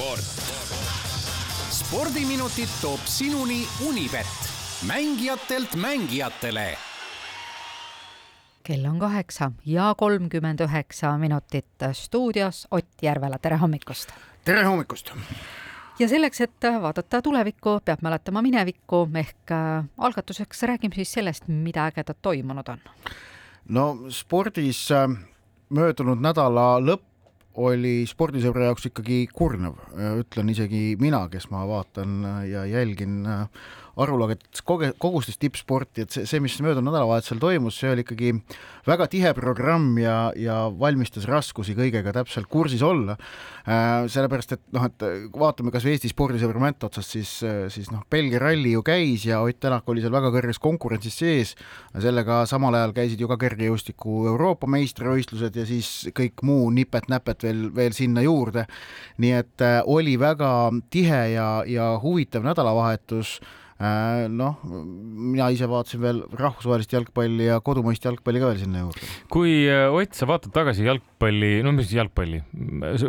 sport. spordiminutid toob sinuni Unibet, mängijatelt mängijatele. kell on kaheksa ja kolmkümmend üheksa minutit stuudios Ott Järvela, tere hommikust! tere hommikust! ja selleks, et vaadata tulevikku, peab mäletama minevikku ehk äh, algatuseks räägime siis sellest, mida ägedat toimunud on. no spordis äh, möödunud nädala lõpp oli spordisõbra jaoks ikkagi kurnav, ütlen isegi mina, kes ma vaatan ja jälgin arvulagetes koge-, kogustes tippsporti, et see, see, mis möödunud nädalavahetusel toimus, see oli ikkagi väga tihe programm ja, ja valmistas raskusi kõigega täpselt kursis olla äh,. sellepärast, et noh, et vaatame kas või Eesti spordisõbra mänt otsast, siis, siis noh, Belgia ralli ju käis ja Ott Tänak oli seal väga kõrges konkurentsis sees, sellega samal ajal käisid ju ka kergejõustiku Euroopa meistrivõistlused ja siis kõik muu nipet-näpet veel, veel sinna juurde. nii et äh, oli väga tihe ja, ja huvitav nädalavahetus noh, mina ise vaatasin veel rahvusvahelist jalgpalli ja kodumaist jalgpalli ka veel sinna juurde. kui äh, Ott, sa vaatad tagasi jalgpalli, no mis jalgpalli,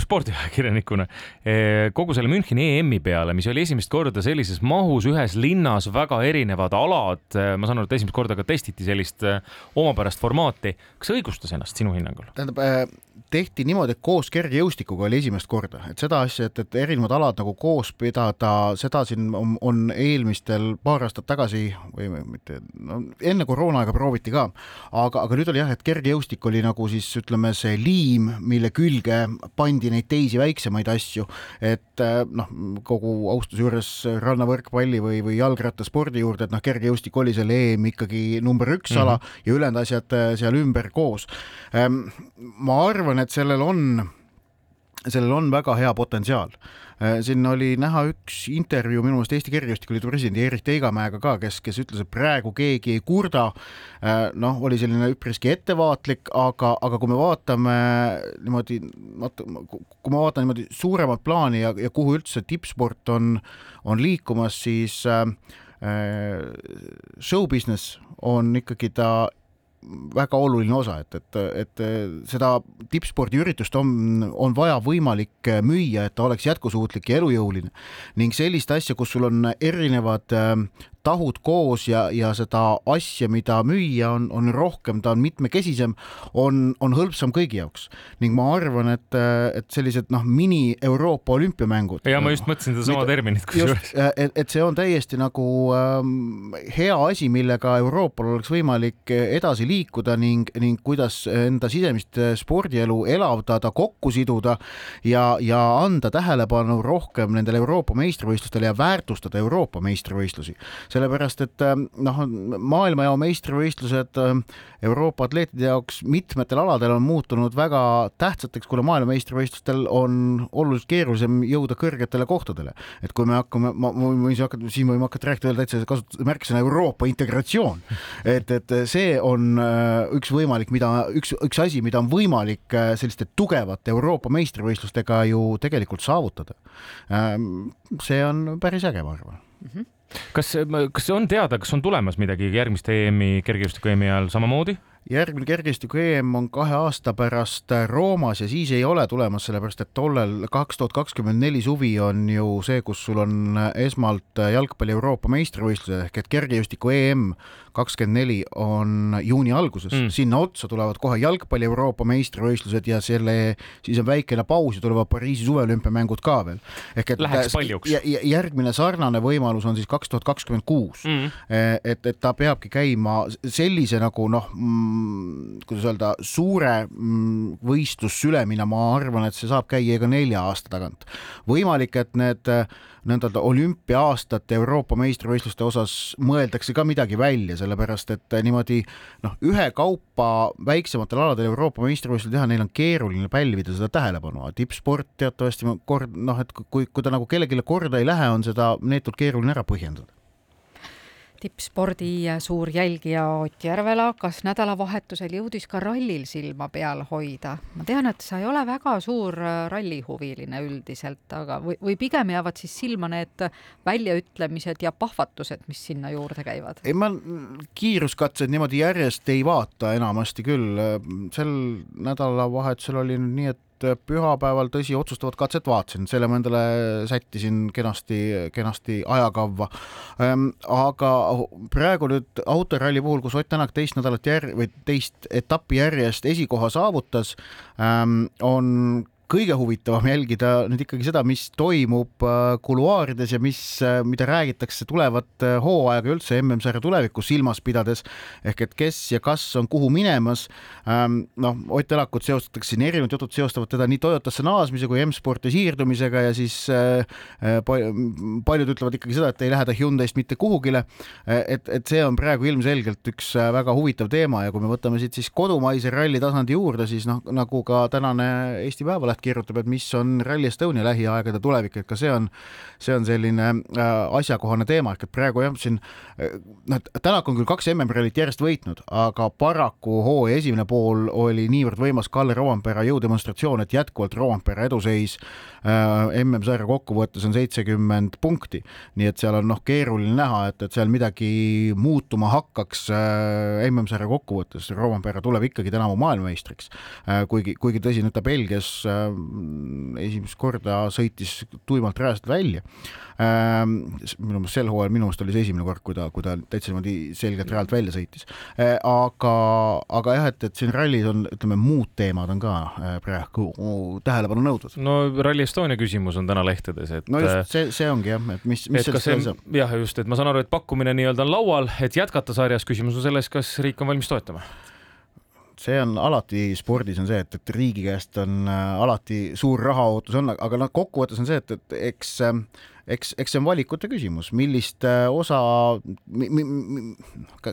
spordiajakirjanikuna, äh, kogu selle Müncheni EM-i peale, mis oli esimest korda sellises mahus ühes linnas, väga erinevad alad, ma saan aru, et esimest korda ka testiti sellist omapärast formaati. kas see õigustas ennast sinu hinnangul? tähendab, tehti niimoodi, et koos kergejõustikuga oli esimest korda, et seda asja, et, et erinevad alad nagu koos pidada, seda siin on, on eelmistel paar aastat tagasi või mitte, no enne koroonaaega prooviti ka, aga, aga nüüd oli jah, et kergejõustik oli nagu siis ütleme, see liim, mille külge pandi neid teisi väiksemaid asju, et eh, noh, kogu austuse juures rannavõrkpalli või, või jalgrattaspordi juurde, et noh, kergejõustik oli selle EM ikkagi number üks mm -hmm. ala ja ülejäänud asjad eh, seal ümber koos. Ehm, ma arvan, et sellel on sellel on väga hea potentsiaal. Äh, siin oli näha üks intervjuu minu meelest Eesti Kergejõustikuliidu presidendi Erik Teigamäega ka, kes, kes ütles, et praegu keegi ei kurda. Äh, noh, oli selline üpriski ettevaatlik, aga, aga kui me vaatame niimoodi, kui ma vaatan niimoodi suuremat plaani ja, ja kuhu üldse tippsport on, on liikumas, siis äh, äh show business on ikkagi ta väga oluline osa, et, et, et seda tippspordiüritust on, on vaja võimalik müüa, et ta oleks jätkusuutlik ja elujõuline. Ning sellist asja, kus sul on erinevad tahud koos ja, ja seda asja, mida müüa on, on rohkem, ta on mitmekesisem, on, on hõlpsam kõigi jaoks. ning ma arvan, et, et sellised noh, mini Euroopa olümpiamängud. ja ma just mõtlesin sedasama terminit kusjuures. et, et see on täiesti nagu ähm, hea asi, millega Euroopal oleks võimalik edasi liikuda ning, ning kuidas enda sisemist spordielu elavdada, kokku siduda ja, ja anda tähelepanu rohkem nendele Euroopa meistrivõistlustele ja väärtustada Euroopa meistrivõistlusi sellepärast et ähm, noh, maailmajao meistrivõistlused ähm, Euroopa atleetide jaoks mitmetel aladel on muutunud väga tähtsateks, kuna maailmameistrivõistlustel on oluliselt keerulisem jõuda kõrgetele kohtadele. et kui me hakkame, ma, võin hakata, siin võime hakata rääkida täitsa kasutada märksõna Euroopa integratsioon. et, et see on äh, üks võimalik, mida, üks, üks asi, mida on võimalik äh, selliste tugevate Euroopa meistrivõistlustega ju tegelikult saavutada. Ähm, see on päris äge, ma arvan mm. -hmm kas, kas on teada, kas on tulemas midagi järgmiste EM-i, kergejõustiku EM-i ajal samamoodi? Järgmine kergejõustiku EM on kahe aasta pärast Roomas ja siis ei ole tulemas, sellepärast et tollel kaks tuhat kakskümmend neli suvi on ju see, kus sul on esmalt jalgpalli Euroopa meistrivõistlused ehk et kergejõustiku EM kakskümmend neli on juuni alguses mm., sinna otsa tulevad kohe jalgpalli Euroopa meistrivõistlused ja selle, siis on väikene paus ja tulevad Pariisi suveolümpiamängud ka veel. ehk et läheks paljuks. järgmine sarnane võimalus on siis kaks tuhat kakskümmend kuus, mm. et, et ta peabki käima sellise nagu noh mm, kuidas öelda, suure mm, võistlussülemina, ma arvan, et see saab käia ka nelja aasta tagant. võimalik, et need nõnda-öelda olümpia-aastate Euroopa meistrivõistluste osas mõeldakse ka midagi välja, sellepärast et niimoodi noh, ühekaupa väiksematel aladel Euroopa meistrivõistlusi teha, neil on keeruline pälvida seda tähelepanu, tippsport teatavasti kord noh, et kui, kui ta nagu kellelegi korda ei lähe, on seda neetult keeruline ära põhjendada tippspordi suur jälgija Ott Järvela, kas nädalavahetusel jõudis ka rallil silma peal hoida? ma tean, et sa ei ole väga suur äh, rallihuviline üldiselt, aga või, või pigem jäävad siis silma need väljaütlemised ja pahvatused, mis sinna juurde käivad? ei, ma kiiruskatseid niimoodi järjest ei vaata enamasti küll. sel nädalavahetusel oli nüüd nii, et pühapäeval, tõsi, otsustavat katset vaatasin, selle ma endale sättisin kenasti, kenasti ajakavva. Ehm, aga praegu nüüd autoralli puhul, kus Ott Tänak teist nädalat jär- või teist etappi järjest esikoha saavutas, ehm, on kõige huvitavam jälgida nüüd ikkagi seda, mis toimub äh, kuluaarides ja mis, äh, mida räägitakse tulevat äh, hooaega üldse MM-sarja tulevikku silmas pidades. ehk et kes ja kas on kuhu minemas. Ähm, noh, Ott Tänakut seostatakse siin, erinevad jutud seostavad teda nii Toyotasse naasmise kui M-sporti siirdumisega ja siis paljud ütlevad ikkagi seda, et ei lähe ta Hyundai'st mitte kuhugile. et, et see on praegu ilmselgelt üks väga huvitav teema ja kui me võtame siit siis kodumaise ralli tasandi juurde, siis noh, nagu ka tänane Eesti Päevaleht kirjutab, et mis on Rally Estonia lähiaegade tulevik, et ka see on, see on selline äh, asjakohane teema, ehk et praegu jah, siin äh, noh, Tänak on küll kaks MM-rallit järjest võitnud, aga paraku hooaja esimene pool oli niivõrd võimas Kalle Rovanpera jõudemonstratsioon, et jätkuvalt Rovanpera eduseis äh, MM-sarja kokkuvõttes on seitsekümmend punkti. nii et seal on noh, keeruline näha, et, et seal midagi muutuma hakkaks MM-sarja kokkuvõttes. Rovanpera tuleb ikkagi tänavu maailmameistriks kuigi, kuigi tõsi, nüüd ta Belgias esimest korda sõitis tuimalt rajast välja. Ähm, minu meelest sel hooajal, minu meelest oli see esimene kord, kui ta, kui ta täitsa niimoodi selgelt rajalt välja sõitis. Äh, aga, aga jah, et, et siin rallis on, ütleme, muud teemad on ka äh, praegu tähelepanu nõudvad. no Rally Estonia küsimus on täna lehtedes, et. no just, see, see ongi jah, et mis, mis sellest veel saab. jah, just, et ma saan aru, et pakkumine nii-öelda on laual, et jätkata sarjas, küsimus on selles, kas riik on valmis toetama see on alati spordis on see, et, et riigi käest on äh, alati suur rahaootus on, aga noh, kokkuvõttes on see, et, et eks äh, eks, eks see on valikute küsimus, millist äh, osa,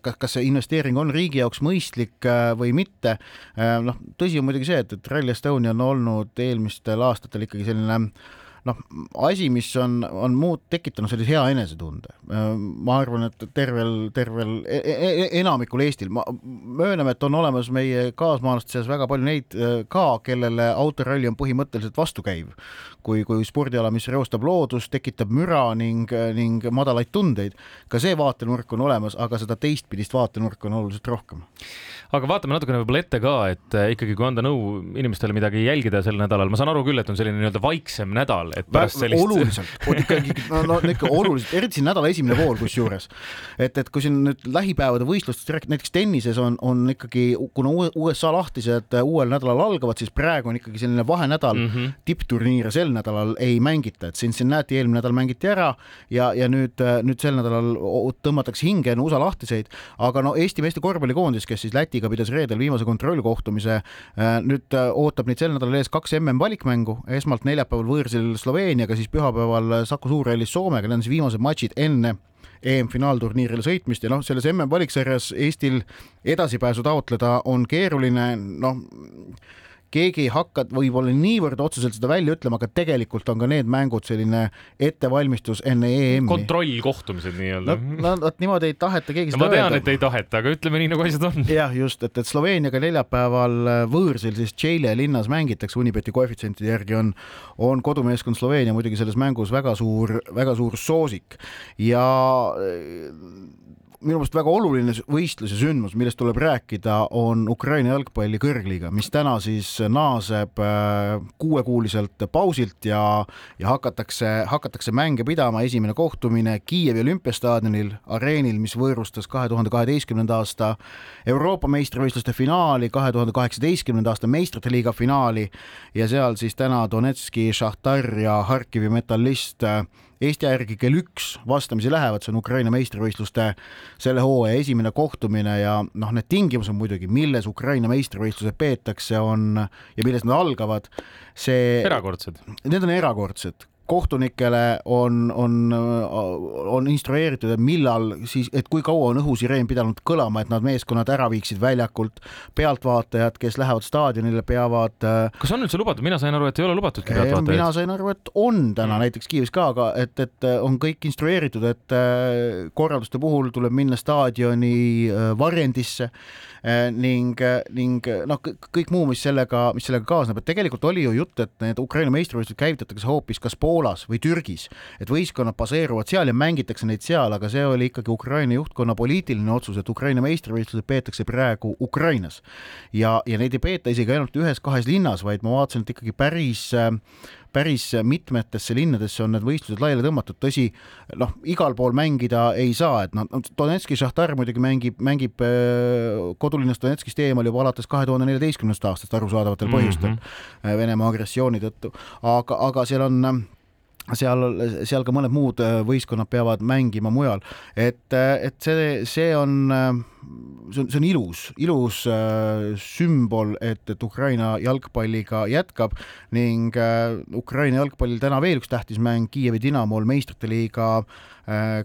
kas see investeering on riigi jaoks mõistlik või mitte. noh, tõsi on muidugi see, et, et Rally Estonia on olnud eelmistel aastatel ikkagi selline noh, asi, mis on, on muud tekitanud sellise hea enesetunde. ma arvan, et tervel, tervel e, e, e enamikul Eestil, ma mööname, et on olemas meie kaasmaalaste seas väga palju neid ka, kellele autoralli on põhimõtteliselt vastukäiv. kui, kui spordiala, mis reostab loodust, tekitab müra ning, ning madalaid tundeid. ka see vaatenurk on olemas, aga seda teistpidist vaatenurka on oluliselt rohkem aga vaatame natukene võib-olla ette ka, et äh, ikkagi, kui anda nõu inimestele midagi jälgida sel nädalal, ma saan aru küll, et on selline nii-öelda vaiksem nädal, et pärast sellist. oluliselt, ikkagi, no, no ikka oluliselt, eriti siin nädala esimene pool kusjuures. et, et kui siin nüüd lähipäevade võistlustest rääkida, näiteks tennises on, on ikkagi, kuna USA lahtised uuel nädalal algavad, siis praegu on ikkagi selline vahenädal mm -hmm. tippturniire sel nädalal ei mängita, et Cincinnati eelmine nädal mängiti ära ja, ja nüüd, nüüd sel nädalal tõmmatakse hinge enne USA lahtiseid, aga no Eesti meeste korvpallikoondis, kes siis Läti Lätiga pidas reedel viimase kontrollkohtumise. Äh, nüüd äh, ootab neid sel nädalal ees kaks MM valikmängu, esmalt neljapäeval võõrsil Sloveeniaga, siis pühapäeval Saku Suurhallis Soomega, need on siis viimased matšid enne EM-finaalturniirile sõitmist. Ja noh, selles MM valiksarjas Eestil edasipääsu taotleda on keeruline, noh keegi ei hakka võib-olla niivõrd otseselt seda välja ütlema, aga tegelikult on ka need mängud selline ettevalmistus enne EM-i. kontrollkohtumised nii-öelda. no vot niimoodi ei taheta keegi no, seda öelda. ma tean, et ei taheta, aga ütleme nii, nagu asjad on. jah, just, et, et Sloveeniaga neljapäeval äh, võõrsil siis Tšeile linnas mängitakse, Unibeti koefitsientide järgi on, on kodumeeskond Sloveenia muidugi selles mängus väga suur, väga suur soosik ja minu meelest väga oluline võistlus ja sündmus, millest tuleb rääkida, on Ukraina jalgpalli kõrgliiga, mis täna siis naaseb äh, kuuekuuliselt pausilt ja, ja hakatakse, hakatakse mänge pidama. esimene kohtumine Kiievi olümpiastaadionil, areenil, mis võõrustas kahe tuhande kaheteistkümnenda aasta Euroopa meistrivõistluste finaali, kahe tuhande kaheksateistkümnenda aasta meistrite liiga finaali ja seal siis täna Donetski, Šahtar ja Harkivi metallist Eesti järgi kell üks vastamisi lähevad, see on Ukraina meistrivõistluste selle hooaja esimene kohtumine ja noh, need tingimused muidugi, milles Ukraina meistrivõistlused peetakse, on ja milles nad algavad, see. erakordsed. Need on erakordsed kohtunikele on, on, on instrueeritud, et millal siis, et kui kaua on õhusireen pidanud kõlama, et nad meeskonnad ära viiksid väljakult. pealtvaatajad, kes lähevad staadionile, peavad. Äh, kas on üldse lubatud, mina sain aru, et ei ole lubatudki pealtvaatajaid. mina sain aru, et on täna mm. näiteks Kiievis ka, aga et, et äh, on kõik instrueeritud, et äh, korralduste puhul tuleb minna staadioni varjendisse ning, ning noh, kõik muu, mis sellega, mis sellega kaasneb, et tegelikult oli ju jutt, et need Ukraina meistrivõistlused käivitatakse hoopis kas poole Poolas või Türgis, et võistkonnad baseeruvad seal ja mängitakse neid seal, aga see oli ikkagi Ukraina juhtkonna poliitiline otsus, et Ukraina meistrivõistlused peetakse praegu Ukrainas. ja, ja neid ei peeta isegi ainult ühes-kahes linnas, vaid ma vaatasin, et ikkagi päris päris mitmetesse linnadesse on need võistlused laiali tõmmatud, tõsi, noh, igal pool mängida ei saa, et noh, Donetski Šahtar muidugi mängib, mängib kodulinnast Donetskist eemal juba alates kahe tuhande neljateistkümnendast aastast arusaadavatel põhjustel mm -hmm. Venemaa agressiooni tõttu, aga, aga seal on seal, seal ka mõned muud võistkonnad peavad mängima mujal, et, et see, see on, see on, see on ilus, ilus sümbol, et, et Ukraina jalgpalliga jätkab ning Ukraina jalgpallil täna veel üks tähtis mäng Kiievi Dinamol meistrite liiga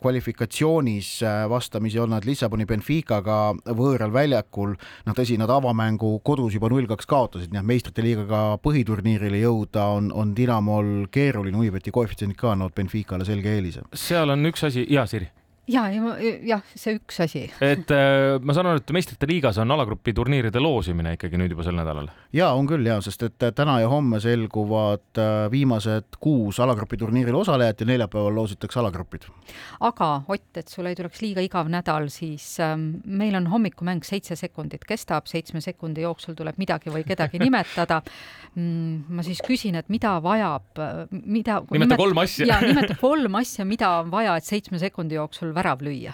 kvalifikatsioonis vastamisi on nad Lissaboni Benficaga võõral väljakul. noh, tõsi, nad avamängu kodus juba null kaks kaotasid, nii et meistrite liigaga põhiturniirile jõuda on, on Dinamol keeruline, Unibeti koefitsiendid ka annavad Benficale selge eelise. seal on üks asi, jaa, Siri ja, ja jah, see üks asi. et äh, ma saan aru, et meistrite liigas on alagrupi turniiride loosimine ikkagi nüüd juba sel nädalal? ja on küll ja, sest et täna ja homme selguvad äh, viimased kuus alagrupi turniiril osalejat ja neljapäeval loositakse alagrupid. aga Ott, et sul ei tuleks liiga igav nädal, siis ähm, meil on hommikumäng seitse sekundit kestab, seitsme sekundi jooksul tuleb midagi või kedagi nimetada mm,. ma siis küsin, et mida vajab, äh, mida. nimeta nimet... kolm asja. ja nimeta kolm asja, mida on vaja, et seitsme sekundi jooksul värav lüüa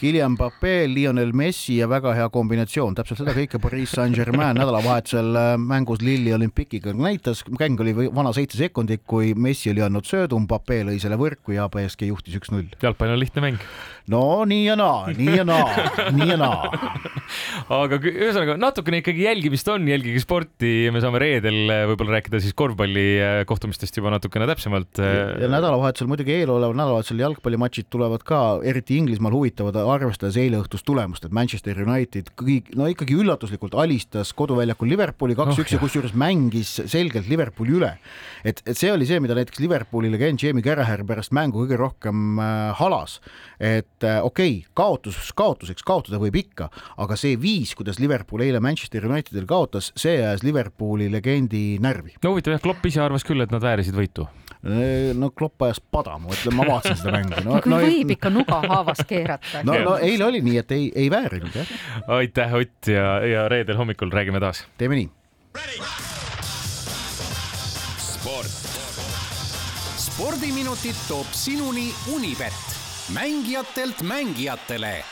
Kylian Mbappé, Lionel Messi ja väga hea kombinatsioon, täpselt seda kõike Pariis Saint-Germain nädalavahetusel äh, mängus Lilli olümpikiga näitas, mäng oli vana seitse sekundit, kui Messi oli andnud söödu, Mbappé lõi selle võrku ja BSG juhtis üks-null. jalgpall on lihtne mäng. no nii ja naa, nii ja naa, nii ja naa. aga ühesõnaga natukene ikkagi jälgimist on, jälgige sporti me saame reedel äh, võib-olla rääkida siis korvpalli äh, kohtumistest juba natukene täpsemalt. ja nädalavahetusel muidugi eeloleval nädalavahetusel jalgpallimatšid tulevad ka, eriti Inglismaal huvitavad arvestades eileõhtust tulemust, et Manchester United kõik, no ikkagi üllatuslikult alistas koduväljakul Liverpooli kaks-üks oh, ja kusjuures mängis selgelt Liverpooli üle. et, et see oli see, mida näiteks Liverpooli legend Jamie Carragher pärast mängu kõige rohkem äh, halas. et äh, okei okay,, kaotus kaotuseks, kaotada võib ikka, aga see viis, kuidas Liverpool eile Manchester Unitedil kaotas, see ajas Liverpooli legendi närvi. no huvitav jah, Klopp ise arvas küll, et nad väärisid võitu no Klopp ajas pada, ma ütlen, ma vaatasin seda mängu no,. no küll no, võib ikka nuga haavas keerata. no, no eile oli nii, et ei, ei väärinud jah. aitäh, Ott ja, ja reedel hommikul räägime taas. teeme nii. sport. spordiminutid toob sinuni Unibet, mängijatelt mängijatele